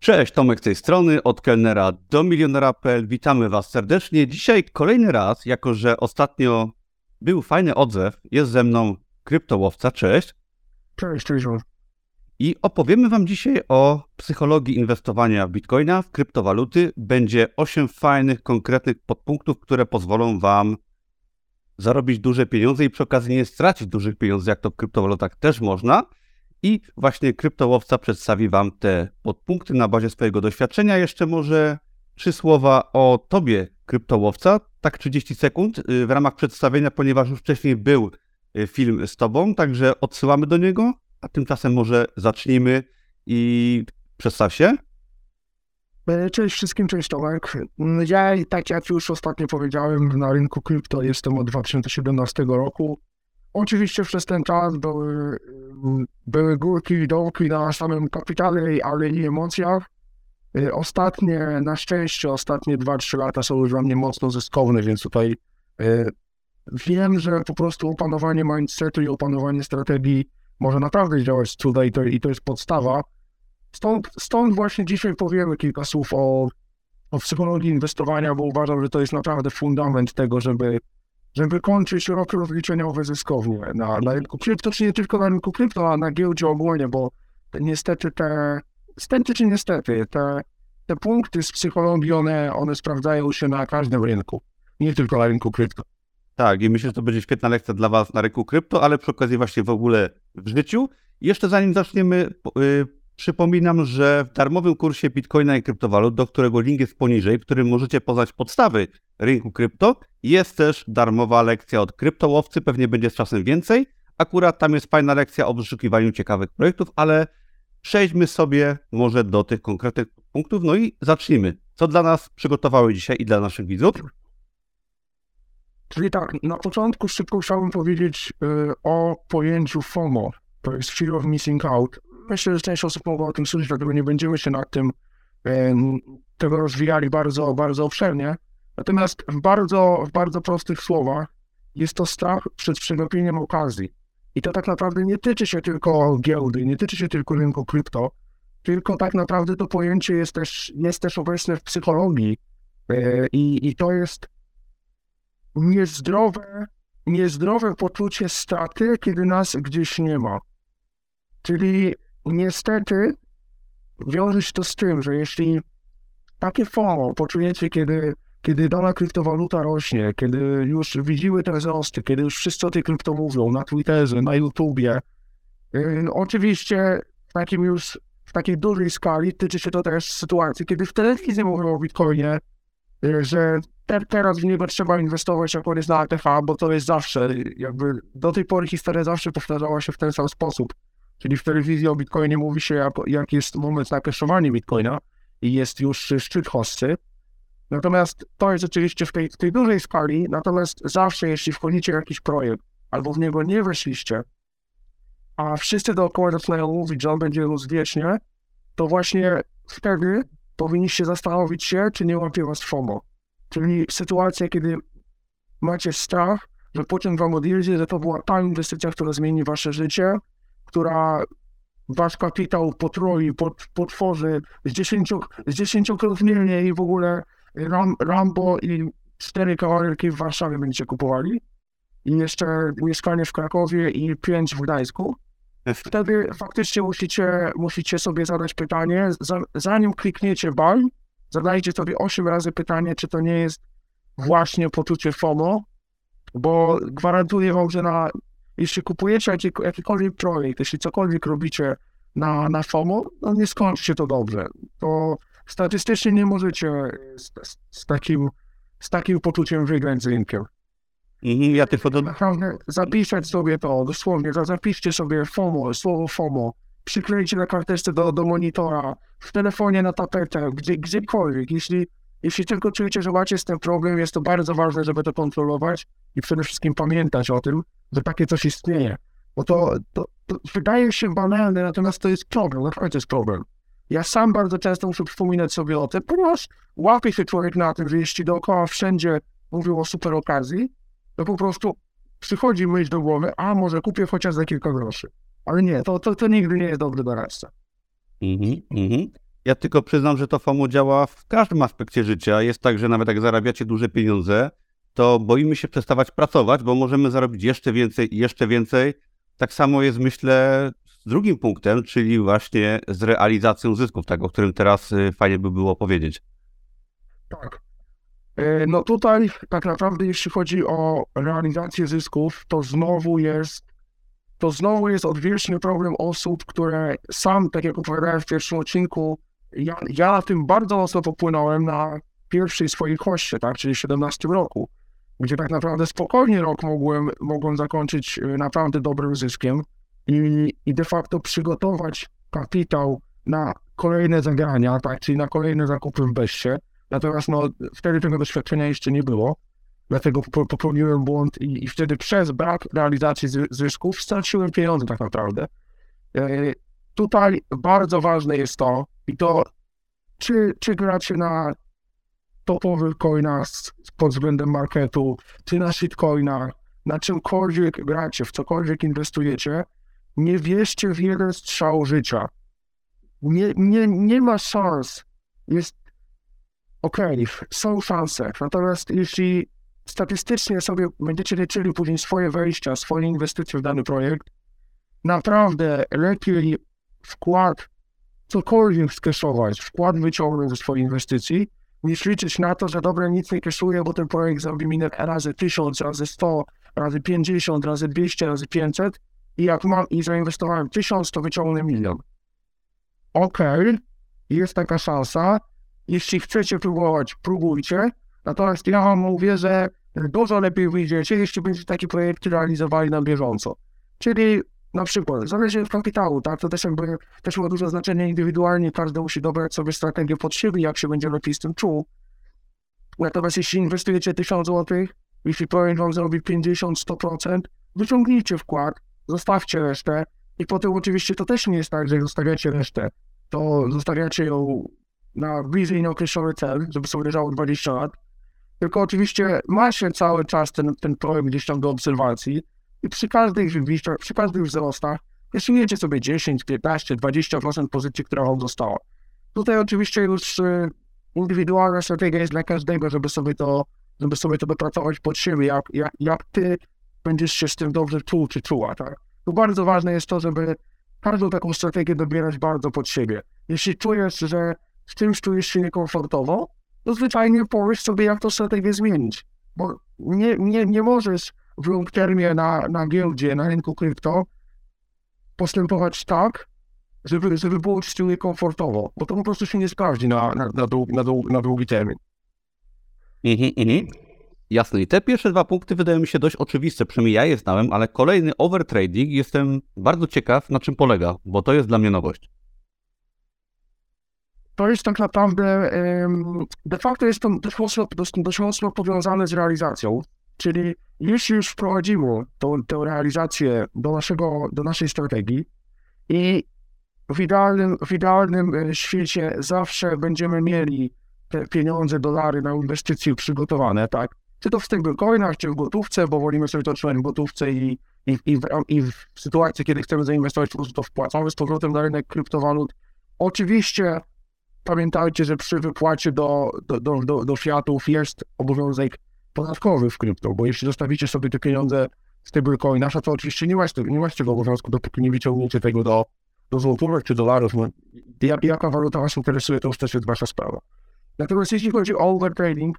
Cześć, Tomek z tej strony, od kelnera do milionera.pl. Witamy Was serdecznie. Dzisiaj kolejny raz, jako że ostatnio był fajny odzew, jest ze mną kryptołowca. Cześć. Cześć, cześć. I opowiemy Wam dzisiaj o psychologii inwestowania w bitcoina, w kryptowaluty. Będzie 8 fajnych, konkretnych podpunktów, które pozwolą Wam zarobić duże pieniądze i przy okazji nie stracić dużych pieniędzy, jak to w kryptowalutach też można. I właśnie kryptołowca przedstawi Wam te podpunkty na bazie swojego doświadczenia. Jeszcze może trzy słowa o Tobie, kryptołowca, tak 30 sekund y, w ramach przedstawienia, ponieważ już wcześniej był y, film z Tobą, także odsyłamy do niego, a tymczasem może zacznijmy i przedstaw się. E, cześć wszystkim, cześć Tomek. Ja, tak jak już ostatnio powiedziałem, na rynku krypto jestem od 2017 roku. Oczywiście przez ten czas były, były górki i dołki na samym kapitale, ale i emocjach. E, ostatnie, na szczęście, ostatnie 2-3 lata są już dla mnie mocno zyskowne, więc tutaj e, wiem, że po prostu opanowanie mindsetu i opanowanie strategii może naprawdę działać cuda i to, i to jest podstawa. Stąd, stąd właśnie dzisiaj powiemy kilka słów o, o psychologii inwestowania, bo uważam, że to jest naprawdę fundament tego, żeby, żeby kończyć rok rozliczeniowy zyskownie na, na rynku krypto, czy nie tylko na rynku krypto, a na giełdzie ogólnie, bo niestety te, stety czy niestety, te, te punkty z psychologii, one, one sprawdzają się na każdym rynku, nie tylko na rynku krypto. Tak, i myślę, że to będzie świetna lekcja dla Was na rynku krypto, ale przy okazji właśnie w ogóle w życiu. Jeszcze zanim zaczniemy, yy, przypominam, że w darmowym kursie Bitcoina i kryptowalut, do którego link jest poniżej, w którym możecie poznać podstawy rynku krypto, jest też darmowa lekcja od kryptołowcy, pewnie będzie z czasem więcej. Akurat tam jest fajna lekcja o wyszukiwaniu ciekawych projektów, ale przejdźmy sobie może do tych konkretnych punktów, no i zacznijmy. Co dla nas przygotowały dzisiaj i dla naszych widzów? Czyli tak, na początku szybko chciałbym powiedzieć y, o pojęciu FOMO, to jest Fear of Missing Out. Myślę, że część osób mogła o tym słyszeć, dlatego nie będziemy się nad tym tego rozwijali bardzo, bardzo obszernie. Natomiast w bardzo, w bardzo prostych słowach jest to strach przed przegapieniem okazji. I to tak naprawdę nie tyczy się tylko giełdy, nie tyczy się tylko rynku krypto, tylko tak naprawdę to pojęcie jest też, jest też obecne w psychologii. Y, I, i to jest niezdrowe, niezdrowe poczucie straty, kiedy nas gdzieś nie ma. Czyli niestety wiąże się to z tym, że jeśli takie FOMO poczujecie, kiedy, kiedy dana kryptowaluta rośnie, kiedy już widzimy te wzrosty, kiedy już wszyscy o tej krypto mówią na Twitterze, na YouTubie, yy, oczywiście w takim już w takiej dużej skali tyczy się to też sytuacji, kiedy w telewizji mówią o Bitcoinie, yy, że te, teraz w niego trzeba inwestować jak on jest na ATH, bo to jest zawsze, jakby do tej pory historia zawsze powtarzała się w ten sam sposób. Czyli w telewizji o Bitcoinie mówi się, jak, jak jest moment na kaszowanie Bitcoina i jest już szczyt hossy. Natomiast to jest oczywiście w tej, w tej dużej skali, natomiast zawsze jeśli wchodzicie w jakiś projekt albo w niego nie weszliście, a wszyscy dookoła zaczynają mówić, że on będzie rósł wiecznie, to właśnie wtedy powinniście zastanowić się, czy nie łapie was FOMO. Czyli sytuacja, kiedy macie strach, że pociąg wam odjedzie, że to była ta inwestycja, która zmieni wasze życie, która wasz kapitał potroi, pot, potworzy z, dziesięciu, z dziesięciokrotnie i w ogóle Ram, Rambo i cztery kawalerki w Warszawie będziecie kupowali. I jeszcze mieszkanie w Krakowie i pięć w Gdańsku. Wtedy faktycznie musicie, musicie sobie zadać pytanie, zanim klikniecie buy, zadajcie sobie 8 razy pytanie, czy to nie jest właśnie poczucie FOMO, bo gwarantuję wam, że na, jeśli kupujecie jaki, jakikolwiek projekt, jeśli cokolwiek robicie na, na FOMO, no nie skończy się to dobrze. To statystycznie nie możecie z, z, takim, z takim poczuciem wygrać z rynkiem. I ja tylko do... Naprawdę zapisać sobie to, dosłownie, zapiszcie sobie FOMO, słowo FOMO, przyklejcie na karteczce do, do monitora, w telefonie na tapetę, gdzie, gdziekolwiek. Jeśli, jeśli tylko czujecie, że macie z tym problem, jest to bardzo ważne, żeby to kontrolować i przede wszystkim pamiętać o tym, że takie coś istnieje. Bo to, to, to wydaje się banalne, natomiast to jest problem, naprawdę jest problem. Ja sam bardzo często muszę przypominać sobie o tym, ponieważ łapie się człowiek na tym, że jeśli dookoła wszędzie mówią o super okazji, to po prostu przychodzi myśl do głowy, a może kupię chociaż za kilka groszy. Ale nie, to, to, to nigdy nie jest dobry doradca. Mhm, mhm. Ja tylko przyznam, że to FOMO działa w każdym aspekcie życia. Jest tak, że nawet jak zarabiacie duże pieniądze, to boimy się przestawać pracować, bo możemy zarobić jeszcze więcej i jeszcze więcej. Tak samo jest, myślę, z drugim punktem, czyli właśnie z realizacją zysków, tak, o którym teraz y, fajnie by było powiedzieć. Tak. E, no tutaj tak naprawdę jeśli chodzi o realizację zysków, to znowu jest to znowu jest odwieczny problem osób, które sam, tak jak opowiadałem w pierwszym odcinku, ja, ja na tym bardzo mocno popłynąłem na pierwszej swojej koście, tak, czyli 17 roku, gdzie tak naprawdę spokojnie rok mogłem, mogłem zakończyć e, naprawdę dobrym zyskiem i, i de facto przygotować kapitał na kolejne zagrania, tak, czyli na kolejne zakupy w Beście. Natomiast no, wtedy tego doświadczenia jeszcze nie było, dlatego popełniłem błąd i, i wtedy przez brak realizacji zysków straciłem pieniądze tak naprawdę. E, tutaj bardzo ważne jest to, i to czy, czy gracie na topowych coinach pod względem marketu, czy na shitcoinach, na czymkolwiek gracie, w cokolwiek inwestujecie, nie wierzcie w jeden strzał życia. Nie, nie, nie ma szans. Jest okej, okay, są szanse. Natomiast jeśli statystycznie sobie będziecie liczyli później swoje wejścia, swoje inwestycje w dany projekt, naprawdę lepiej wkład cokolwiek skeszować, wkład wyciągnąć ze swojej inwestycji, niż liczyć na to, że dobra, nic nie keszuje, bo ten projekt zrobi mi razy 1000, razy 100, razy 50, razy 200, razy 500 i jak mam i zainwestowałem 1000, to wyciągnę milion. Okej, okay, jest taka szansa. Jeśli chcecie próbować, próbujcie. Natomiast ja wam mówię, że dużo lepiej wyjdziecie, jeśli będziecie takie projekty realizowali na bieżąco. Czyli na przykład, zależy od kapitału, tak? To też jakby też ma duże znaczenie indywidualnie, każdy musi dobrać sobie strategię pod siebie, jak się będzie lepiej z tym czuł. Natomiast jeśli inwestujecie 1000 zł, jeśli projekt wam zrobi 50-100%, wyciągnijcie wkład, zostawcie resztę i potem oczywiście to też nie jest tak, że zostawiacie resztę, to zostawiacie ją na bliżej nieokreślony cel, żeby sobie leżało 20 lat, tylko oczywiście ma się cały czas ten, ten projekt gdzieś tam do obserwacji, i przy każdych wyjściach, przy każdych wzrostach rysujecie sobie 10, 15, 20% pozycji, która wam została. Tutaj oczywiście już y, indywidualna strategia jest dla każdego, żeby sobie to, żeby sobie to wypracować pod siebie, jak, jak, jak ty będziesz się z tym dobrze czuł czy czuła, tak? Tu bardzo ważne jest to, żeby każdą taką strategię dobierać bardzo pod siebie. Jeśli czujesz, że z czymś czujesz się niekomfortowo, to zwyczajnie powiesz sobie, jak tę strategię zmienić. Bo nie, nie, nie możesz w termie na, na giełdzie, na rynku krypto postępować tak, żeby, żeby było ci komfortowo, bo to po prostu się nie sprawdzi na, na, na, długi, na, długi, na długi termin. Mhm, mhm. Jasne. I te pierwsze dwa punkty wydają mi się dość oczywiste, przynajmniej ja je znałem, ale kolejny overtrading jestem bardzo ciekaw, na czym polega, bo to jest dla mnie nowość. To jest tak naprawdę, de facto jest to dość mocno, dość, dość mocno powiązane z realizacją. Czyli jeśli już wprowadzimy tą, tę realizację do, naszego, do naszej strategii i w idealnym, w idealnym e, świecie zawsze będziemy mieli te pieniądze, dolary na inwestycje przygotowane, tak? Czy to w stablecoinach, czy w gotówce, bo wolimy sobie to trzymać w gotówce i, i, i, w, i w sytuacji, kiedy chcemy zainwestować, po to wpłacamy z powrotem na rynek kryptowalut. Oczywiście pamiętajcie, że przy wypłacie do, do, do, do, do fiatów jest obowiązek podatkowy w krypto, bo jeśli zostawicie sobie te pieniądze z stablecoina, to oczywiście nie macie, nie macie tego obowiązku, dopóki nie wyciągniecie tego do, do złotówek czy dolarów. No, jak, jaka waluta was interesuje, to już też jest wasza sprawa. Natomiast jeśli chodzi o overtrading,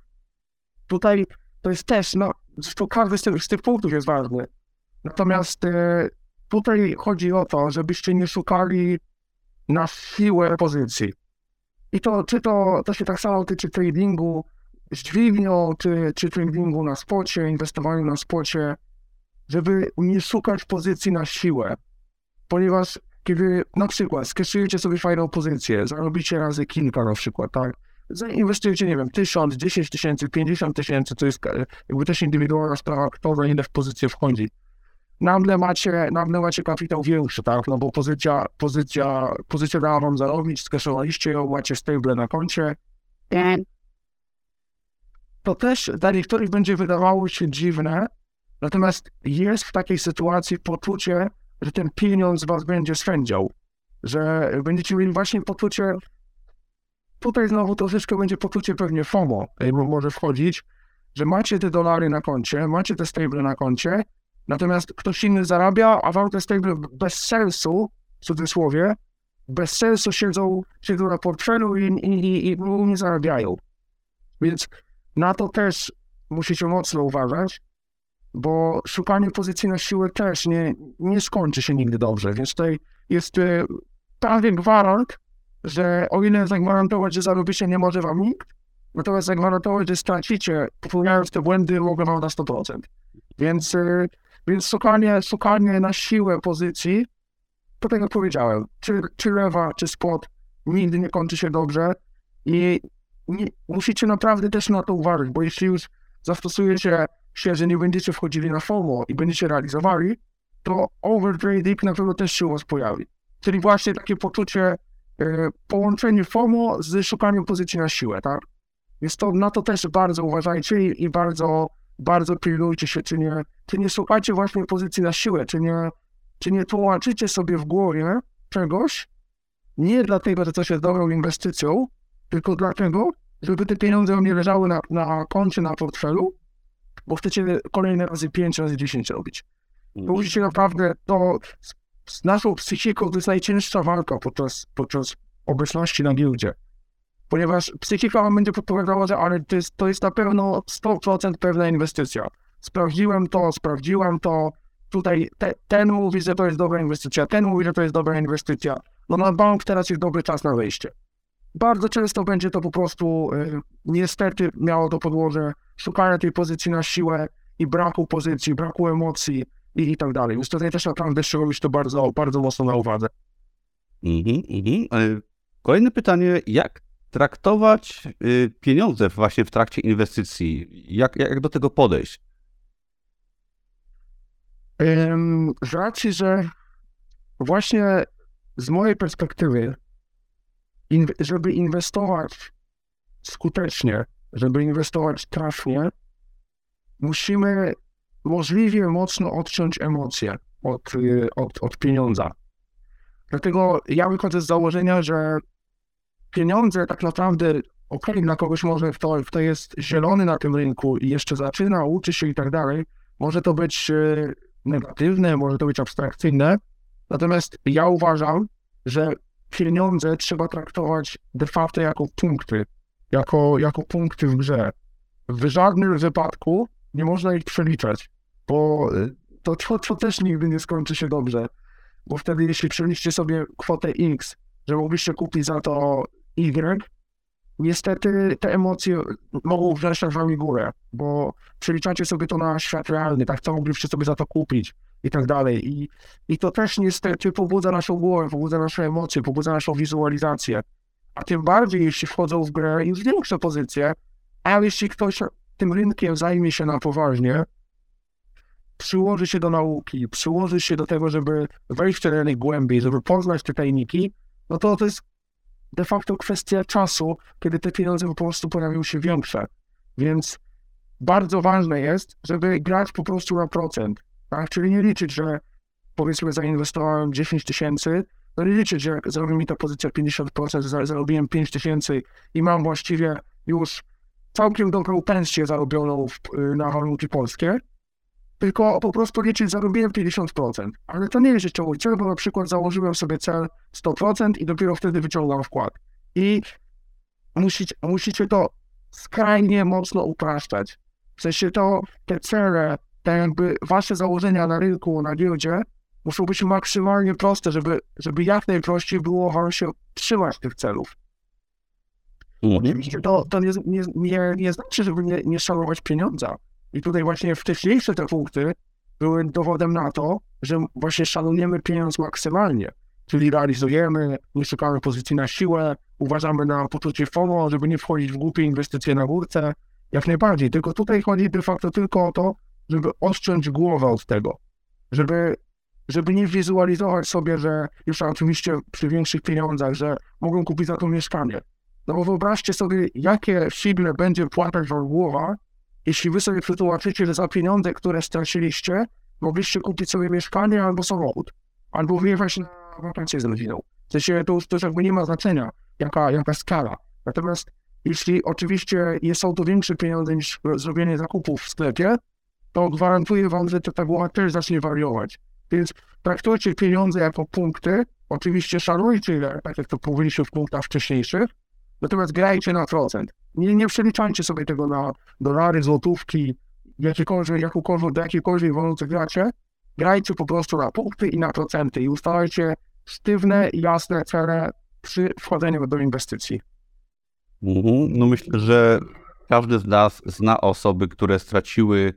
tutaj to jest też, no, to każdy z tych, z tych punktów jest ważny. Natomiast e, tutaj chodzi o to, żebyście nie szukali na siłę pozycji. I to, czy to, to się tak samo tyczy tradingu, dźwignią, czy, czy tradingu na spocie, inwestowaniu na spocie, żeby nie szukać pozycji na siłę. Ponieważ kiedy na przykład skeszujecie sobie fajną pozycję, zarobicie razy kilka na przykład, tak? Zainwestujecie, nie wiem, tysiąc, dziesięć tysięcy, pięćdziesiąt tysięcy, to jest e, jakby też indywidualna sprawa, kto za ile w pozycję wchodzi. Nagle macie, nagle macie kapitał większy, tak? No bo pozycja, pozycja, pozycja dała wam zarobić, skeszowaliście ją, macie stable na koncie, to też dla niektórych będzie wydawało się dziwne, natomiast jest w takiej sytuacji poczucie, że ten pieniądz was będzie swędział, że będziecie mieli właśnie poczucie tutaj znowu troszeczkę będzie poczucie pewnie FOMO, bo może wchodzić, że macie te dolary na koncie, macie te stable na koncie, natomiast ktoś inny zarabia, a wam te stable bez sensu, w cudzysłowie, bez sensu siedzą, siedzą na portfelu i, i, i, i nie zarabiają. Więc na to też musicie mocno uważać, bo szukanie pozycji na siłę też nie, nie skończy się nigdy dobrze. Więc tutaj jest e, prawie gwarant, że o ile zagwarantować, że zarobicie nie może wam nikt, natomiast zagwarantować, że stracicie, popełniając te błędy, mogę wam na 100%. Więc, e, więc szukanie, szukanie na siłę pozycji, to tak jak powiedziałem, czy, czy lewa, czy spot, nigdy nie kończy się dobrze i nie, musicie naprawdę też na to uważać, bo jeśli już zastosujecie się, że nie będziecie wchodzili na FOMO i będziecie realizowali, to overtrading na pewno też się u was pojawi. Czyli właśnie takie poczucie, e, połączenie FOMO z szukaniem pozycji na siłę, tak? Więc to, na to też bardzo uważajcie i, bardzo, bardzo pilnujcie się, czy nie, czy nie szukacie właśnie pozycji na siłę, czy nie, czy nie tłumaczycie sobie w głowie czegoś, nie dlatego, że coś jest dobrą inwestycją, tylko dlatego, żeby te pieniądze nie leżały na, na koncie, na portfelu, bo chcecie kolejne razy 5, razy 10 robić. Bo mhm. musicie naprawdę to z, z naszą psychiką to jest najcięższa walka podczas, podczas obecności na giełdzie. Ponieważ psychika wam będzie podpowiadała, że ale to jest, to jest na pewno 100% pewna inwestycja. Sprawdziłem to, sprawdziłem to, tutaj te, ten mówi, że to jest dobra inwestycja, ten mówi, że to jest dobra inwestycja. No na bank teraz jest dobry czas na wyjście bardzo często będzie to po prostu y, niestety miało to podłoże szukania tej pozycji na siłę i braku pozycji, braku emocji i, i tak dalej. Więc tutaj też naprawdę trzeba mieć to bardzo, bardzo mocno na uwadze. Mhm, mhm. Kolejne pytanie, jak traktować y, pieniądze właśnie w trakcie inwestycji? Jak, jak do tego podejść? z racji, że właśnie z mojej perspektywy in, żeby inwestować skutecznie, żeby inwestować trafnie, musimy możliwie mocno odciąć emocje od, y, od, od pieniądza. Dlatego ja wychodzę z założenia, że pieniądze tak naprawdę, ok, dla kogoś może kto, kto jest zielony na tym rynku i jeszcze zaczyna, uczy się i tak dalej, może to być y, negatywne, może to być abstrakcyjne. Natomiast ja uważam, że pieniądze trzeba traktować de facto jako punkty, jako, jako punkty w grze. W żadnym wypadku nie można ich przeliczać, bo to, to, to też nigdy nie skończy się dobrze. Bo wtedy, jeśli przeliczycie sobie kwotę X, że mogliście kupić za to Y, niestety te emocje mogą wreszcie wami górę, bo przeliczacie sobie to na świat realny, tak co mogliście sobie za to kupić i tak dalej. I, I to też niestety pobudza naszą głowę, pobudza nasze emocje, pobudza naszą wizualizację. A tym bardziej, jeśli wchodzą w grę już większe pozycje, a jeśli ktoś tym rynkiem zajmie się na poważnie, przyłoży się do nauki, przyłoży się do tego, żeby wejść w ten rynek głębiej, żeby poznać te tajniki, no to to jest de facto kwestia czasu, kiedy te pieniądze po prostu pojawią się większe. Więc bardzo ważne jest, żeby grać po prostu na procent. Tak? Czyli nie liczyć, że powiedzmy zainwestowałem 10 tysięcy, no nie liczyć, że zrobi mi ta pozycja 50%, zarobiłem 5 tysięcy i mam właściwie już całkiem dobrą pensję zarobioną y, na warunki polskie, tylko po prostu liczyć, zarobiłem 50%. Ale to nie jest jeszcze mój cel, bo na przykład założyłem sobie cel 100% i dopiero wtedy wyciągam wkład. I musicie, musicie to skrajnie mocno upraszczać. W sensie to, te cele, te jakby wasze założenia na rynku, na giełdzie muszą być maksymalnie proste, żeby, żeby jak najprościej było wam się trzymać tych celów. Mhm. To, to nie, nie, nie, nie znaczy, żeby nie, nie szanować pieniądza. I tutaj właśnie wcześniejsze te punkty były dowodem na to, że właśnie szanujemy pieniądz maksymalnie. Czyli realizujemy, nie szukamy pozycji na siłę, uważamy na poczucie FOMO, żeby nie wchodzić w głupie inwestycje na górce. Jak najbardziej. Tylko tutaj chodzi de facto tylko o to, żeby odciąć głowę od tego. Żeby, żeby nie wizualizować sobie, że już oczywiście przy większych pieniądzach, że mogą kupić za to mieszkanie. No bo wyobraźcie sobie, jakie figle będzie płatać wam głowa, jeśli wy sobie przetłumaczycie, że za pieniądze, które straciliście, mogliście kupić sobie mieszkanie albo samochód, albo wyjechać na wakacje z rodziną. W sensie to już, już jakby nie ma znaczenia, jaka, jaka skala. Natomiast jeśli oczywiście są to większe pieniądze niż zrobienie zakupów w sklepie, to gwarantuję Wam, że ta tabula też zacznie wariować. Więc traktujcie pieniądze jako punkty, oczywiście szanujcie tak jak to powiedzieliśmy w punktach wcześniejszych, natomiast grajcie na procent. Nie, nie przeliczajcie sobie tego na dolary, złotówki, jakiekolwiek, jakąkolwiek, do jakiejkolwiek waluty gracie. Grajcie po prostu na punkty i na procenty i ustalajcie sztywne, jasne cele przy wchodzeniu do inwestycji. Mhm. No myślę, że każdy z nas zna osoby, które straciły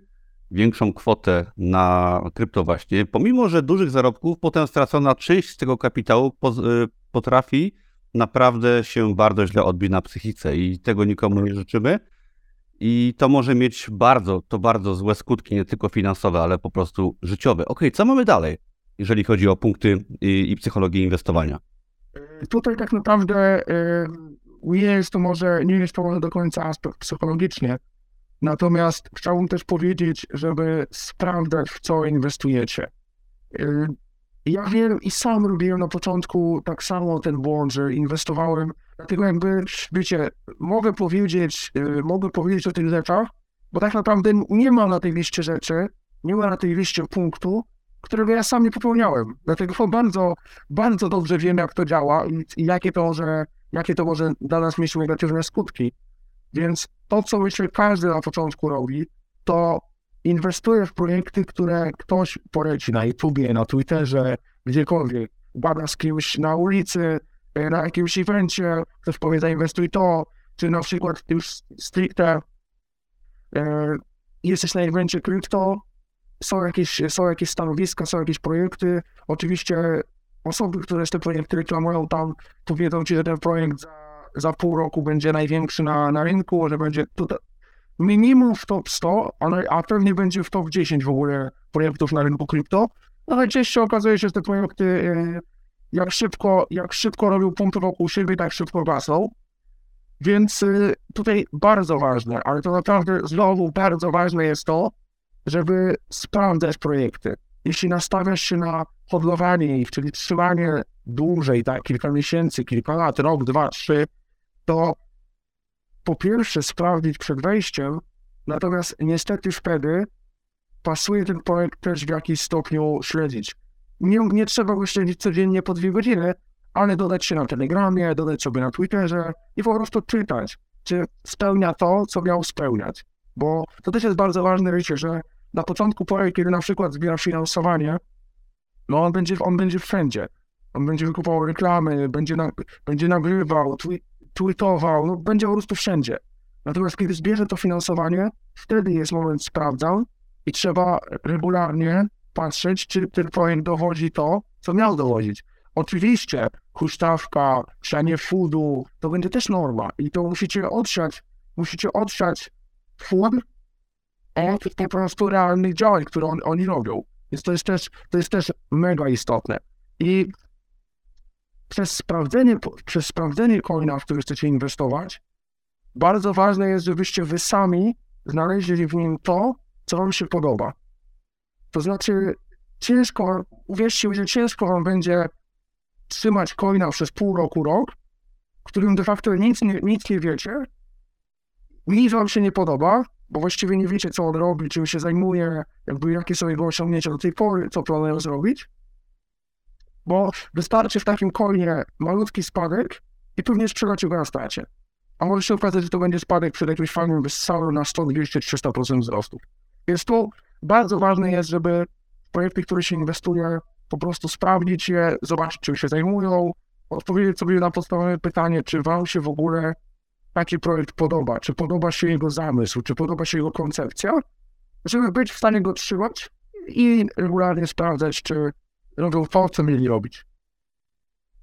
większą kwotę na krypto właśnie, pomimo że dużych zarobków, potem stracona część z tego kapitału y, potrafi naprawdę się bardzo źle odbić na psychice i tego nikomu nie życzymy. I to może mieć bardzo, to bardzo złe skutki, nie tylko finansowe, ale po prostu życiowe. Ok, co mamy dalej, jeżeli chodzi o punkty i, i psychologię inwestowania? Tutaj tak naprawdę nie jest to może, nie jest to może do końca aspekt psychologiczny, Natomiast chciałbym też powiedzieć, żeby sprawdzać, w co inwestujecie. Y, ja wiem i sam robiłem na początku tak samo ten błąd, że inwestowałem, dlatego jakby, wiecie, mogę powiedzieć, y, mogę powiedzieć o tych rzeczach, bo tak naprawdę nie ma na tej liście rzeczy, nie ma na tej liście punktu, którego ja sam nie popełniałem. Dlatego bardzo, bardzo dobrze wiem, jak to działa i, jakie, to może, jakie to może dla nas mieć negatywne skutki. Więc to, co myślę każdy na początku robi, to inwestuje w projekty, które ktoś poleci na YouTubie, na Twitterze, gdziekolwiek. Bada z kimś na ulicy, e, na jakimś evencie, ktoś powie zainwestuj to, czy na przykład już stricte e, jesteś na evencie krypto, są jakieś, są jakieś stanowiska, są jakieś projekty. Oczywiście osoby, które te projekty reklamują tam, powiedzą ci, że ten projekt za za pół roku będzie największy na, na rynku, że będzie tutaj minimum w top 100, ale, a pewnie będzie w top 10 w ogóle projektów na rynku krypto. No ale częściej okazuje się, że te projekty e, jak szybko, jak szybko robią pompy wokół siebie, tak szybko gasną. Więc e, tutaj bardzo ważne, ale to naprawdę znowu bardzo ważne jest to, żeby sprawdzać projekty. Jeśli nastawiasz się na hodlowanie ich, czyli trzymanie dłużej, tak, kilka miesięcy, kilka lat, rok, dwa, trzy, to po pierwsze sprawdzić przed wejściem, natomiast niestety wtedy pasuje ten projekt też w jakiś stopniu śledzić. Nie, nie trzeba go śledzić codziennie po dwie godziny, ale dodać się na Telegramie, dodać sobie na Twitterze i po prostu czytać, czy spełnia to, co miał spełniać. Bo to też jest bardzo ważne, wiecie, że na początku projekt, kiedy na przykład zbiera finansowanie, no on będzie, on będzie wszędzie. On będzie wykupował reklamy, będzie, na, będzie nagrywał, twi tweetował, no będzie po prostu wszędzie. Natomiast kiedy zbierze to finansowanie, wtedy jest moment sprawdzał i trzeba regularnie patrzeć, czy ten projekt dowodzi to, co miał dowodzić. Oczywiście huśtawka, sianie foodu, to będzie też norma i to musicie odsiać, musicie odsiać food od po prostu realnych działań, które on, oni robią. Więc to jest też, to jest też mega istotne. I przez sprawdzenie, przez sprawdzenie coina, w który chcecie inwestować, bardzo ważne jest, żebyście wy sami znaleźli w nim to, co wam się podoba. To znaczy, ciężko, uwierzcie mi, że ciężko wam będzie trzymać coina przez pół roku, rok, w którym de facto nic nie, nic nie wiecie, nic wam się nie podoba, bo właściwie nie wiecie, co on robi, czym się zajmuje, jakby jakie są jego osiągnięcia do tej pory, co planują zrobić bo wystarczy w takim coinie malutki spadek i pewnie sprzedacie go na stracie. A może się okazać, że to będzie spadek przed jakimś fajnym wyssałym na 100, 200, 300% wzrostu. Więc tu bardzo ważne jest, żeby projekty, które się inwestuje, po prostu sprawdzić je, zobaczyć, czym się zajmują, odpowiedzieć sobie na podstawowe pytanie, czy wam się w ogóle taki projekt podoba, czy podoba się jego zamysł, czy podoba się jego koncepcja, żeby być w stanie go trzymać i regularnie sprawdzać, czy robią to, co mieli robić.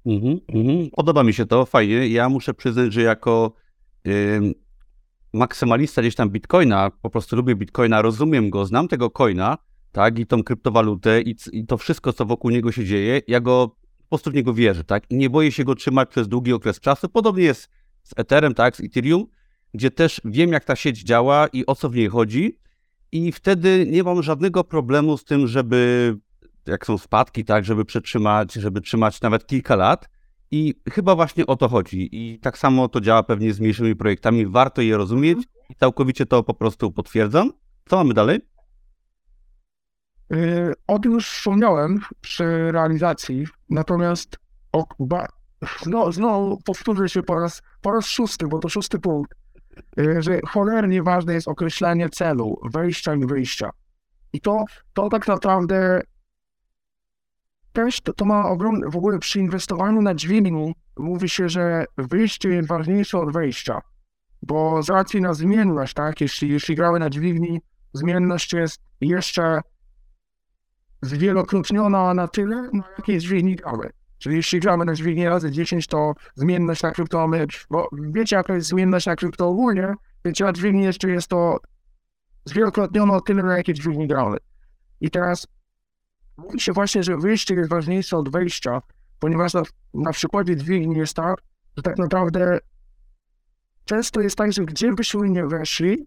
Mhm, mhm. Podoba mi się to, fajnie. Ja muszę przyznać, że jako yy, maksymalista gdzieś tam bitcoina, po prostu lubię bitcoina, rozumiem go, znam tego coina, tak, i tą kryptowalutę i, i to wszystko, co wokół niego się dzieje, ja go po prostu w niego wierzę, tak, i nie boję się go trzymać przez długi okres czasu. Podobnie jest z Etherem, tak, z Ethereum, gdzie też wiem, jak ta sieć działa i o co w niej chodzi, i wtedy nie mam żadnego problemu z tym, żeby jak są spadki, tak, żeby przetrzymać, żeby trzymać nawet kilka lat I chyba właśnie o to chodzi. I tak samo to działa pewnie z mniejszymi projektami. Warto je rozumieć i całkowicie to po prostu potwierdzam. Co mamy dalej? Yy, o tym już wspomniałem przy realizacji, natomiast o, ba, znowu, znowu powtórzę się po raz, po raz szósty, bo to szósty punkt, yy, że cholernie ważne jest określenie celu, wejścia i wyjścia. I to, to tak naprawdę też to, to ma ogromny, w ogóle przy inwestowaniu na dźwigni mówi się, że wyjście jest ważniejsze od wejścia, bo z racji na zmienność, tak, jeśli, jeśli gramy na dźwigni, zmienność jest jeszcze zwielokrotniona na tyle, na jakiej dźwigni gramy. Czyli jeśli gramy na dźwigni razy 10, to zmienność na krypto bo wiecie jaka jest zmienność na krypto ogólnie, więc na dźwigni jeszcze jest to zwielokrotnione o tyle, na jakiej dźwigni gramy. I teraz mówi się właśnie, że wyjście jest ważniejsze od wejścia, ponieważ na, na przykładzie dźwigni jest tak, że tak naprawdę często jest tak, że gdzie byśmy nie weszli,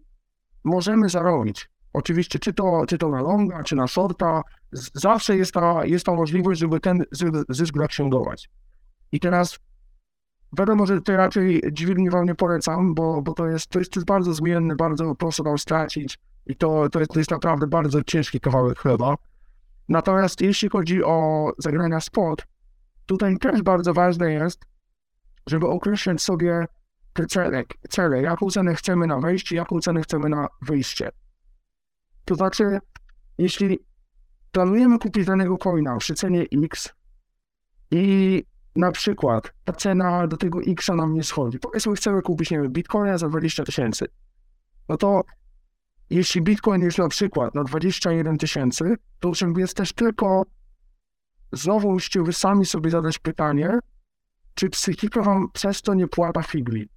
możemy zarobić. Oczywiście, czy to, czy to na longa, czy na shorta, zawsze jest ta, jest ta możliwość, żeby ten zysk zaksięgować. I teraz wiadomo, że to raczej dźwigni wam nie polecam, bo, bo to, jest, to jest bardzo zmienne, bardzo prosto tam stracić i to, to, jest, to jest naprawdę bardzo ciężki kawałek chleba. Natomiast jeśli chodzi o zagrania spot, tutaj też bardzo ważne jest, żeby określić sobie te cele, cele, jaką cenę chcemy na wejście, jaką cenę chcemy na wyjście. To znaczy, jeśli planujemy kupić danego coina przy cenie X i na przykład ta cena do tego X nam nie schodzi, powiedzmy chcemy kupić, nie wiem, Bitcoina za 20 tysięcy, no to jeśli Bitcoin jest na przykład na 21 tysięcy, to jest też tylko znowu musicie wy sami sobie zadać pytanie, czy psychika wam przez to nie płata figli.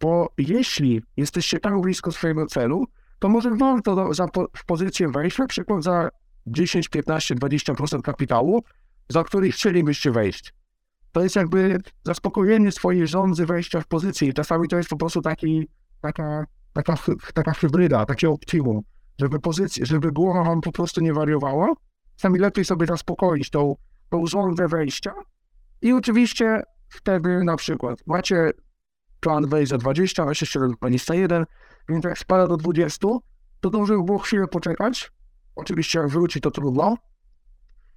Bo jeśli jesteście tak blisko swojego celu, to może warto do, za, w pozycję wejść, na przykład za 10, 15, 20% kapitału, za który chcielibyście wejść. To jest jakby zaspokojenie swojej żądzy wejścia w pozycję. Czasami to jest po prostu taki, taka taka, taka hybryda, takie optimum, żeby pozycja, żeby głowa wam po prostu nie wariowała. Sami lepiej sobie zaspokoić tą, tą żądę wejścia. I oczywiście wtedy na przykład macie plan wejść za 20, a jeszcze 21, więc jak spada do 20, to dobrze by było chwilę poczekać. Oczywiście jak wróci to trudno,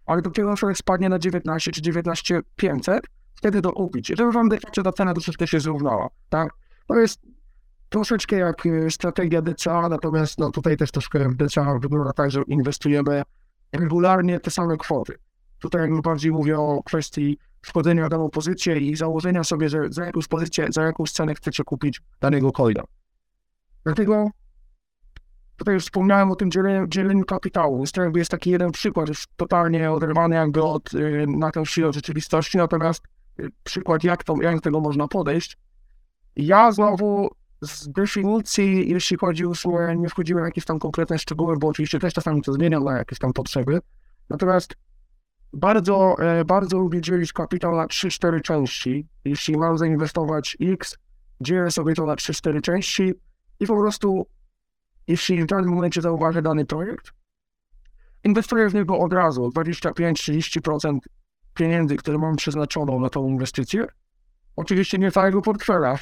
ale dopiero jak spadnie na 19 czy 19 500, wtedy to kupić. Żeby wam ta cena troszeczkę się zrównała, tak? To jest troszeczkę jak e, strategia DCA, natomiast no, tutaj też troszkę DCA wygląda tak, że inwestujemy regularnie te same kwoty. Tutaj jakby bardziej mówię o kwestii wchodzenia w daną pozycję i założenia sobie, że za jakąś pozycję, za jakąś cenę chcecie kupić danego coina. Dlatego tutaj już wspomniałem o tym dzieleniu, dzieleniu kapitału. Jest jakby jest taki jeden przykład, już totalnie oderwany jakby od, na tę chwilę rzeczywistości, natomiast yy, przykład jak, to, jak do tego można podejść. Ja znowu z definicji, jeśli chodzi o usługę, nie wchodziłem w jakieś tam konkretne szczegóły, bo oczywiście też czasami to zmieniam na jakieś tam potrzeby. Natomiast bardzo, e, bardzo lubię dzielić kapitał na 3-4 części. Jeśli mam zainwestować X, dzielę sobie to na 3-4 części i po prostu, jeśli w danym momencie zauważę dany projekt, inwestuję w niego od razu 25-30% pieniędzy, które mam przeznaczoną na tą inwestycję Oczywiście nie całego portfela.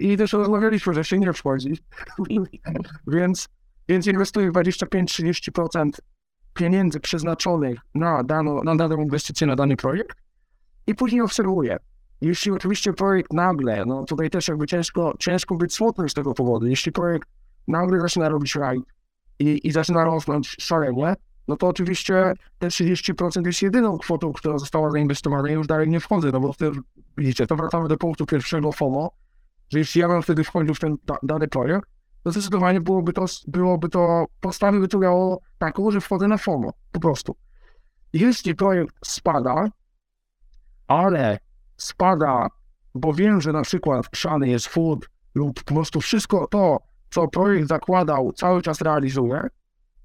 I też rozmawialiśmy, że się nie wchodzi. więc, więc inwestuję 25-30% pieniędzy przeznaczonych na daną, na daną inwestycję, na dany projekt i później obserwuję. Jeśli oczywiście projekt nagle, no tutaj też jakby ciężko, ciężko być smutnym z tego powodu, jeśli projekt nagle zaczyna robić rajd i, i zaczyna rosnąć szalenie, no to oczywiście te 30% jest jedyną kwotą, która została zainwestowana i już dalej nie wchodzę, no bo wtedy, widzicie, to wracamy do punktu pierwszego FOMO, że jeśli ja bym wtedy wchodził w ten da, dany projekt, to zdecydowanie byłoby to, byłoby to, podstawy by to miało taką, że wchodzę na FOMO, po prostu. Jeśli projekt spada, ale spada, bo wiem, że na przykład szany jest food lub po prostu wszystko to, co projekt zakładał, cały czas realizuje,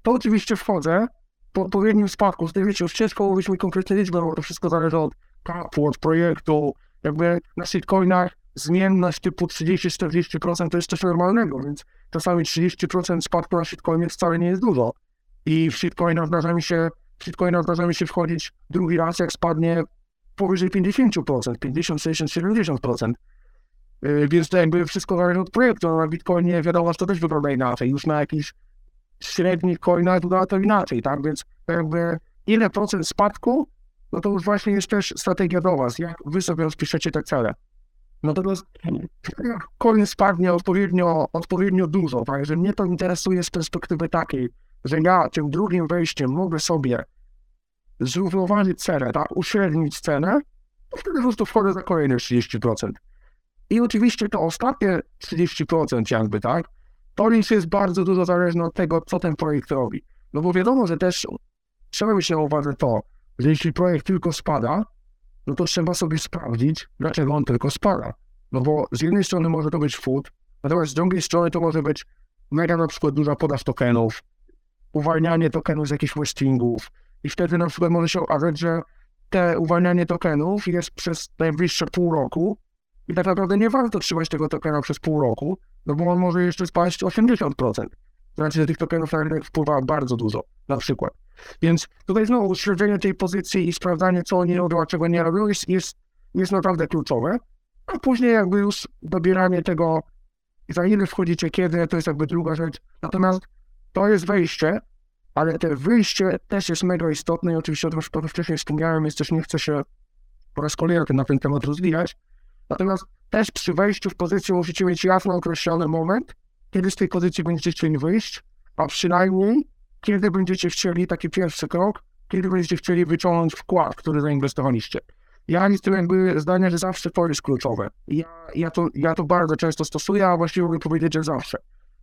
to oczywiście wchodzę, po odpowiednim spadku. Tutaj wiecie, już ciężko mówić mi konkretne liczby, bo to wszystko zależy od kapu, od projektu. Jakby na shitcoinach zmienność typu 30-40% to jest coś normalnego, więc czasami 30% spadku na shitcoinie wcale nie jest dużo. I w shitcoinach zdarza mi się, w shitcoinach zdarza mi się wchodzić drugi raz, jak spadnie powyżej 50%, 50, 60, 70%. Więc to jakby wszystko zależy od projektu. No, na Bitcoinie wiadomo, że to też wygląda inaczej. Już na jakichś średnich coinach wygląda to inaczej, tak? Więc jakby ile procent spadku, no to już właśnie jest też strategia do Was, jak Wy sobie rozpiszecie te cele. Natomiast coin spadnie odpowiednio, odpowiednio dużo, tak? Że mnie to interesuje z perspektywy takiej, że ja tym drugim wejściem mogę sobie zrównoważyć cenę, tak? Uśrednić cenę, to wtedy po prostu wchodzę za kolejne 30%. I oczywiście to ostatnie 30% jakby, tak? To już jest bardzo dużo zależne od tego, co ten projekt robi. No bo wiadomo, że też trzeba mieć na uwadze to, że jeśli projekt tylko spada, no to trzeba sobie sprawdzić, dlaczego on tylko spada. No bo z jednej strony może to być food, natomiast z drugiej strony to może być mega na przykład duża podaż tokenów, uwalnianie tokenów z jakichś listingów i wtedy na przykład może się okazać, że te uwalnianie tokenów jest przez najbliższe pół roku i tak naprawdę nie warto trzymać tego tokena przez pół roku, no bo on może jeszcze spaść 80%. Znaczy, tych tokenów na rynek wpływa bardzo dużo, na przykład. Więc tutaj znowu śledzenie tej pozycji i sprawdzanie, co oni robią, a czego nie robią, jest, jest, jest naprawdę kluczowe. A później jakby już dobieranie tego, za ile wchodzicie, kiedy, to jest jakby druga rzecz. Natomiast to jest wejście, ale te wyjście też jest mega istotne i oczywiście o tym wcześniej wspomniałem, więc też nie chcę się po raz kolejny na ten temat rozwijać. Natomiast też przy wejściu w pozycję musicie mieć jasno określony moment, kiedy z tej pozycji będziecie chcieli wyjść, a przynajmniej kiedy będziecie chcieli, taki pierwszy krok, kiedy będziecie chcieli wyciągnąć wkład, który zainwestowaliście. Ja jestem jakby zdania, że zawsze to jest kluczowe. Ja, ja, to, ja to bardzo często stosuję, a właściwie mogę powiedzieć, że zawsze.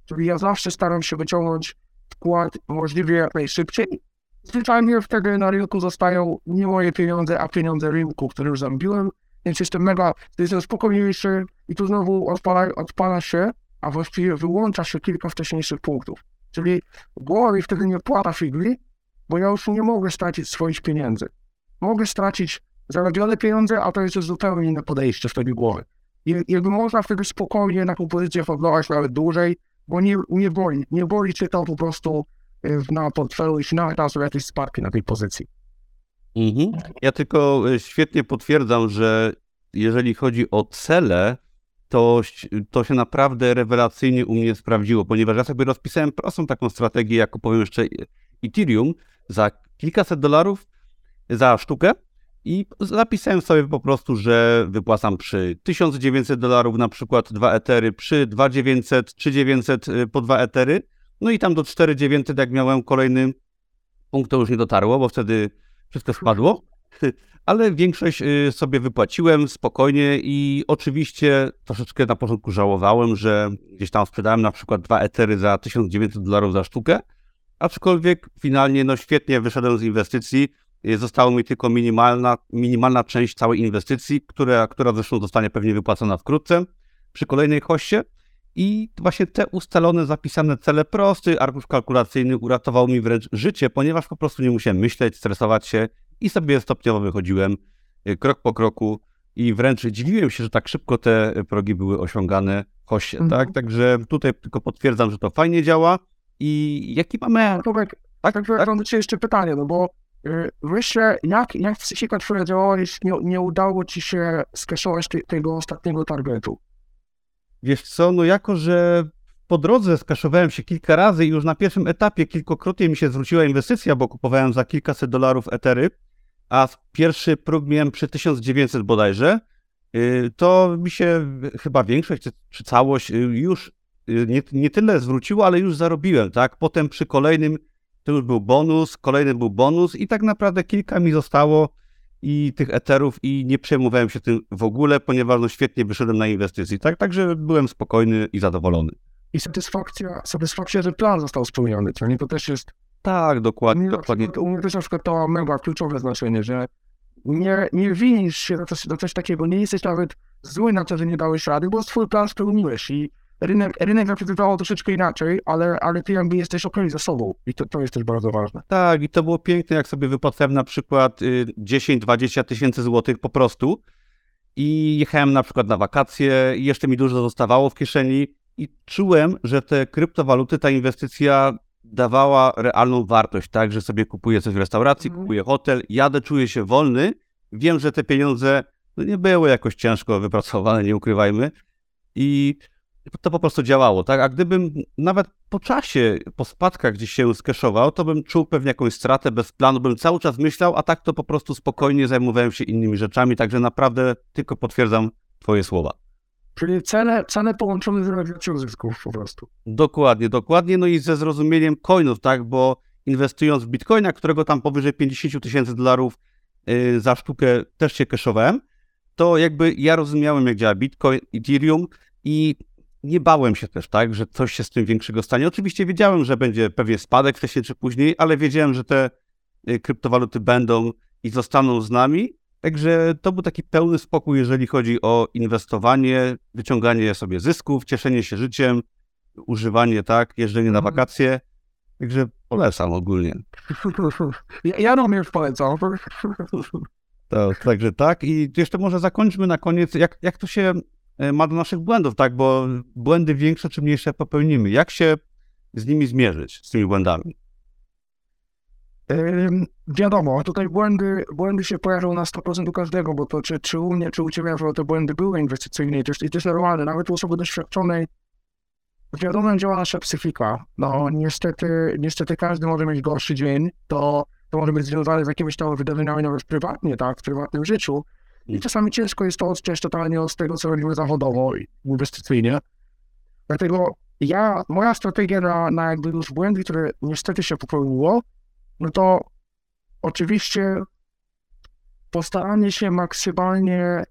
Czyli ja zawsze staram się wyciągnąć wkład możliwie jak najszybciej. Zwyczajnie wtedy na rynku zostają nie moje pieniądze, a pieniądze rynku, które już zarobiłem, więc jestem mega, jestem spokojniejszy i tu znowu odpala, odpala się, a właściwie wyłącza się kilka wcześniejszych punktów. Czyli głowa wtedy nie płata figli, bo ja już nie mogę stracić swoich pieniędzy. Mogę stracić zarobione pieniądze, a to jest zupełnie inne podejście wtedy głowy. I jakby można wtedy spokojnie na pozycję hodlować nawet dłużej, bo nie, nie boli, nie boli czy to po prostu e, na portfelu, nawet tam są jakieś na tej pozycji. Mhm. Ja tylko e, świetnie potwierdzam, że jeżeli chodzi o cele, to, to się naprawdę rewelacyjnie u mnie sprawdziło, ponieważ ja sobie rozpisałem prostą taką strategię, jak powiem jeszcze Ethereum, za kilkaset dolarów za sztukę i zapisałem sobie po prostu, że wypłacam przy 1900 dolarów na przykład dwa etery, przy 2900, 3900 y, po dwa etery, no i tam do 4900 jak miałem kolejny punkt, to już nie dotarło, bo wtedy wszystko spadło. ale większość y, sobie wypłaciłem spokojnie i oczywiście troszeczkę na początku żałowałem, że gdzieś tam sprzedałem na przykład dwa etery za 1900 dolarów za sztukę, aczkolwiek finalnie no świetnie wyszedłem z inwestycji, y, została mi tylko minimalna, minimalna część całej inwestycji, która, która zresztą zostanie pewnie wypłacona wkrótce przy kolejnej hoście. I właśnie te ustalone, zapisane cele, prosty arkusz kalkulacyjny uratował mi wręcz życie, ponieważ po prostu nie musiałem myśleć, stresować się i sobie stopniowo wychodziłem y, krok po kroku i wręcz dziwiłem się, że tak szybko te progi były osiągane w hoście, tak? mhm. tak? Także tutaj tylko potwierdzam, że to fajnie działa i jaki mamy... Tomek, tak, tak, tak. mam jeszcze pytanie, no bo yy, myślę, jak, jak psychika Twoja działała, jeśli nie, nie udało Ci się skeszować te, tego ostatniego targetu? Wiesz co, no jako, że po drodze skaszowałem się kilka razy i już na pierwszym etapie kilkokrotnie mi się zwróciła inwestycja, bo kupowałem za kilkaset dolarów etery, a pierwszy próg miałem przy 1900 bodajże, y, to mi się chyba większość czy całość y, już y, nie, nie tyle zwróciło, ale już zarobiłem, tak? Potem przy kolejnym to już był bonus, kolejny był bonus i tak naprawdę kilka mi zostało i tych eterów i nie przejmowałem się tym w ogóle, ponieważ no świetnie wyszedłem na inwestycji, tak? Także byłem spokojny i zadowolony. I satysfakcja, satysfakcja, że plan został spełniony, to nie to też jest tak, dokładnie. dokładnie. U mnie też na przykład to mega kluczowe znaczenie, że nie, nie winisz się za coś, za coś takiego, nie jesteś nawet zły na to, że nie dałeś rady, bo swój plan spełniłeś i rynek, rynek zaprezentował troszeczkę inaczej, ale, ale ty jakby jesteś okej ze sobą i to, to jest też bardzo ważne. Tak, i to było piękne, jak sobie wypłacałem na przykład y, 10-20 tysięcy złotych po prostu i jechałem na przykład na wakacje i jeszcze mi dużo zostawało w kieszeni i czułem, że te kryptowaluty, ta inwestycja dawała realną wartość, tak, że sobie kupuję coś w restauracji, mhm. kupuję hotel, jadę, czuję się wolny wiem, że te pieniądze no, nie były jakoś ciężko wypracowane, nie ukrywajmy. I to po prostu działało, tak? A gdybym nawet po czasie, po spadkach gdzieś się skeszował, to bym czuł pewnie jakąś stratę bez planu, bym cały czas myślał, a tak to po prostu spokojnie zajmowałem się innymi rzeczami, także naprawdę tylko potwierdzam twoje słowa. Czyli cele, cele połączone z realizacją zysków po prostu. Dokładnie, dokładnie, no i ze zrozumieniem coinów, tak, bo inwestując w bitcoina, którego tam powyżej 50 tysięcy dolarów yy, za sztukę też się keszowałem, to jakby ja rozumiałem, jak działa Bitcoin, Ethereum i nie bałem się też, tak, że coś się z tym większego stanie. Oczywiście wiedziałem, że będzie pewnie spadek wcześniej czy później, ale wiedziałem, że te y, kryptowaluty będą i zostaną z nami. Także to był taki pełny spokój, jeżeli chodzi o inwestowanie, wyciąganie sobie zysków, cieszenie się życiem, używanie, tak, jeżdżenie na mhm. wakacje. Także polecam ogólnie. Ja, ja również polecam. To, także tak. I jeszcze może zakończmy na koniec, jak, jak to się ma do naszych błędów, tak? Bo błędy większe czy mniejsze popełnimy. Jak się z nimi zmierzyć, z tymi błędami? Yy, wiadomo, tutaj błędy, błędy się pojawią na 100% u każdego, bo to czy, czy u mnie, czy u ciebie, te błędy były inwestycyjne i to, jest, i to jest normalne. Nawet u osoby doświadczonej wiadomo, działa nasza psychika. No niestety, niestety każdy może mieć gorszy dzień, to, to może być związane z jakimiś tam wydarzeniami nawet prywatnie, tak, w prywatnym życiu. I czasami ciężko jest to odciąć totalnie od tego, co robimy zawodowo i inwestycyjnie. Dlatego ja, moja strategia na, na jakby już błędy, które niestety się popełniło, no to oczywiście postaranie się maksymalnie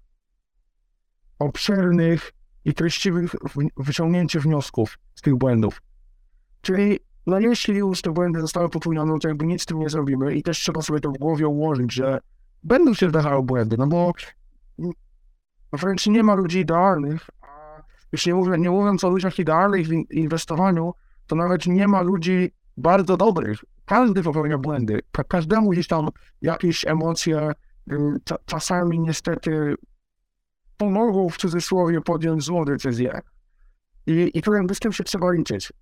obszernych i treściwych wyciągnięcie wniosków z tych błędów. Czyli no jeśli już te błędy zostały popełnione, to jakby nic z tym nie zrobimy i też trzeba sobie to w głowie ułożyć, że będą się zdarzały błędy, no bo wręcz nie ma ludzi idealnych, a już nie, mówię, nie mówiąc o ludziach idealnych w inwestowaniu, to nawet nie ma ludzi bardzo dobrych. Każdy popełnia błędy. Każdemu gdzieś tam jakieś emocje y, czasami niestety pomogą w cudzysłowie podjąć złą decyzję. I, i jakby z tym się trzeba liczyć.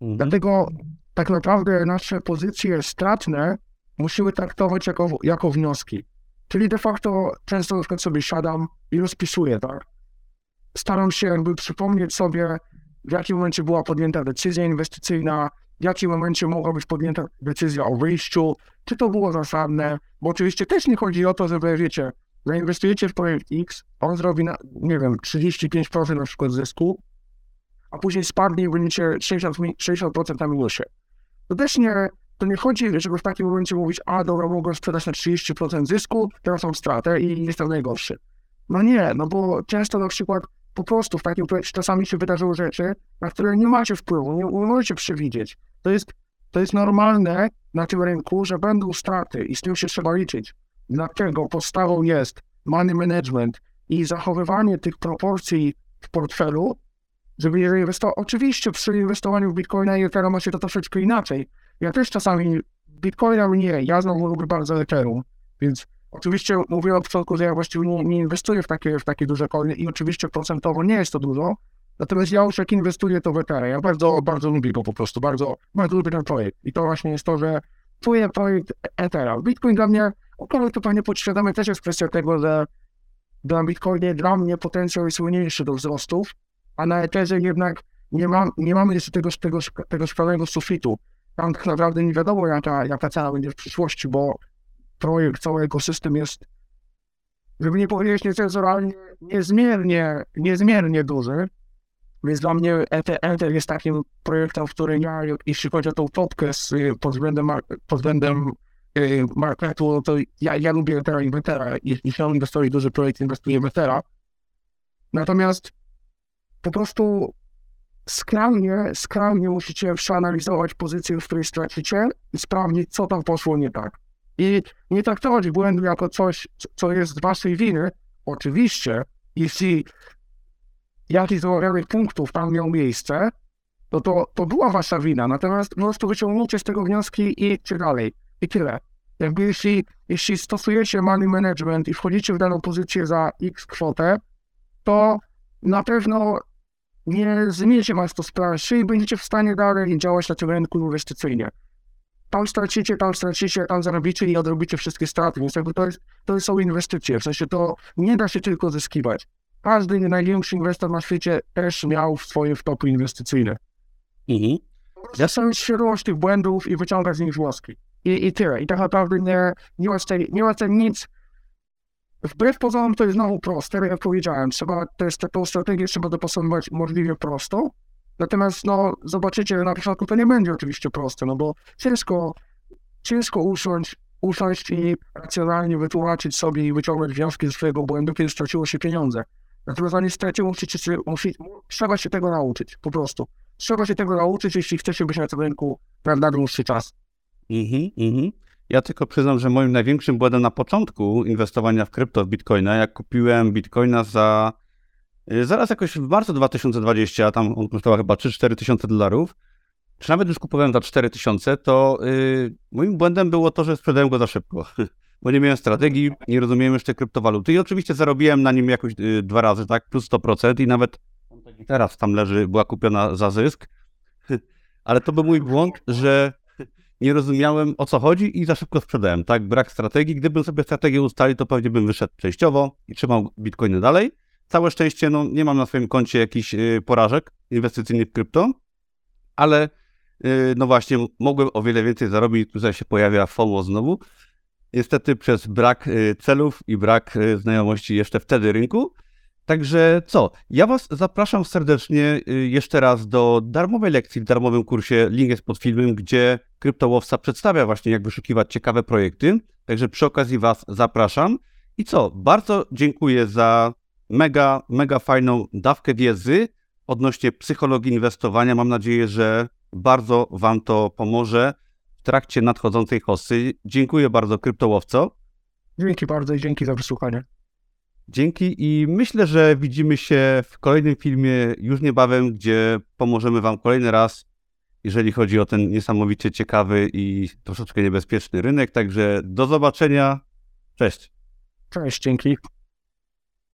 Mhm. Dlatego tak naprawdę nasze pozycje stratne musimy traktować jako, jako wnioski. Czyli de facto często na przykład sobie siadam i rozpisuję, tak? Staram się jakby przypomnieć sobie, w jakim momencie była podjęta decyzja inwestycyjna, w jakim momencie mogła być podjęta decyzja o wyjściu, czy to było zasadne, bo oczywiście też nie chodzi o to, żeby, wiecie, zainwestujecie w projekt X, on zrobi, na, nie wiem, 35% na przykład zysku, a później spadnie i będziecie 60%, 60% na minusie. To też nie, to nie chodzi, żeby w takim momencie mówić, a dobra, mogę sprzedać na 30% zysku, teraz mam stratę i jestem najgorszy. No nie, no bo często na przykład po prostu w takim projekcie czasami się wydarzyły rzeczy, na które nie macie wpływu, nie, nie możecie przewidzieć. To jest, to jest normalne na tym rynku, że będą straty i z tym się trzeba liczyć. Dlatego podstawą jest money management i zachowywanie tych proporcji w portfelu, żeby je inwestować. Oczywiście przy inwestowaniu w Bitcoina i Ethereum ma się to troszeczkę inaczej, ja też czasami Bitcoinem nie, ja znowu lubię bardzo Ethereum, więc oczywiście mówię od początku, że ja właściwie nie, nie inwestuję w takie, w takie duże coiny i oczywiście procentowo nie jest to dużo, natomiast ja już jak inwestuję to w Ethereum, ja bardzo, bardzo lubię go po prostu, bardzo, bardzo lubię ten projekt. I to właśnie jest to, że czuję projekt Ethereum. Bitcoin dla mnie, okej, to pewnie podświadomie też jest kwestia tego, że dla Bitcoinie dla mnie potencjał jest mniejszy do wzrostów, a na Etherze jednak nie, mam, nie mamy jeszcze tego, tego, tego szklanego sufitu, tam tak naprawdę nie wiadomo, jaka, jaka cena będzie w przyszłości, bo projekt, cały ekosystem jest, żeby nie powiedzieć niecenzuralnie, niezmiernie, niezmiernie duży. Więc dla mnie Enter jest takim projektem, w którym ja, jeśli chodzi o tą topkę z, pod względem, pod względem y, marketu, to ja, ja lubię Ethera i Ethera. Jeśli on inwestuje duży projekt, inwestuje w Ethera. Natomiast po prostu skrajnie, skrajnie musicie przeanalizować pozycję, w której stracicie i sprawdzić, co tam poszło nie tak. I nie traktować błędu jako coś, co jest waszej winy. Oczywiście, jeśli jakiś z omawianych punktów tam miał miejsce, to, to to była wasza wina. Natomiast po prostu wyciągnijcie z tego wnioski i idźcie dalej. I tyle. Jakby jeśli, jeśli stosujecie money management i wchodzicie w daną pozycję za x kwotę, to na pewno nie zmienicie was to z planszy i będziecie w stanie dalej działać na tym rynku inwestycyjnie. tam stracicie, tam stracicie, tam zarobicie i odrobicie wszystkie straty. Więc jakby to, jest, to są inwestycje, w sensie to nie da się tylko zyskiwać. Każdy największy inwestor na świecie też miał swoje wtopy inwestycyjne. Mhm. Ja sam świadomość tych błędów i wyciągać z nich wnioski. I, I tyle. I tak naprawdę nie, nie, ma tutaj, nie ma tutaj nic. Wbrew pozorom to jest znowu proste, jak powiedziałem. Trzeba, jest, tą strategię trzeba dopasowywać możliwie prosto. Natomiast no, zobaczycie, że na początku to nie będzie oczywiście proste, no bo ciężko, ciężko usiąść, usiąść i racjonalnie wytłumaczyć sobie i wyciągnąć wnioski ze swojego błędu, kiedy straciło się pieniądze. Natomiast niestety musicie się, musi, trzeba się tego nauczyć, po prostu. Trzeba się tego nauczyć, jeśli chce się być na tym rynku na dłuższy czas. Mhm, mhm. Ja tylko przyznam, że moim największym błędem na początku inwestowania w krypto, w bitcoina, jak kupiłem bitcoina za y, zaraz jakoś w marcu 2020, tam on kosztował chyba 3-4 tysiące dolarów, czy nawet już kupowałem za 4 tysiące, to yy, moim błędem było to, że sprzedałem go za szybko, bo nie miałem strategii, nie rozumiałem jeszcze kryptowaluty i oczywiście zarobiłem na nim jakoś yy, dwa razy, tak, plus 100% i nawet teraz tam leży, była kupiona za zysk, ale to był mój błąd, że nie rozumiałem o co chodzi i za szybko sprzedałem, tak? Brak strategii. Gdybym sobie strategię ustalił, to pewnie bym wyszedł przejściowo i trzymał bitcoiny dalej. Całe szczęście, no nie mam na swoim koncie jakichś y, porażek inwestycyjnych w krypto, ale y, no właśnie, mogłem o wiele więcej zarobić. Tutaj się pojawia FOMO znowu. Niestety przez brak y, celów i brak znajomości jeszcze wtedy rynku. Także co? Ja Was zapraszam serdecznie jeszcze raz do darmowej lekcji w darmowym kursie. Link jest pod filmem, gdzie kryptołowca przedstawia właśnie, jak wyszukiwać ciekawe projekty. Także przy okazji Was zapraszam. I co? Bardzo dziękuję za mega, mega fajną dawkę wiedzy odnośnie psychologii inwestowania. Mam nadzieję, że bardzo Wam to pomoże w trakcie nadchodzącej hossy. Dziękuję bardzo, kryptołowco. Dzięki bardzo i dzięki za wysłuchanie. Dzięki i myślę, że widzimy się w kolejnym filmie już niebawem, gdzie pomożemy Wam kolejny raz, jeżeli chodzi o ten niesamowicie ciekawy i troszeczkę niebezpieczny rynek. Także do zobaczenia. Cześć. Cześć, dzięki.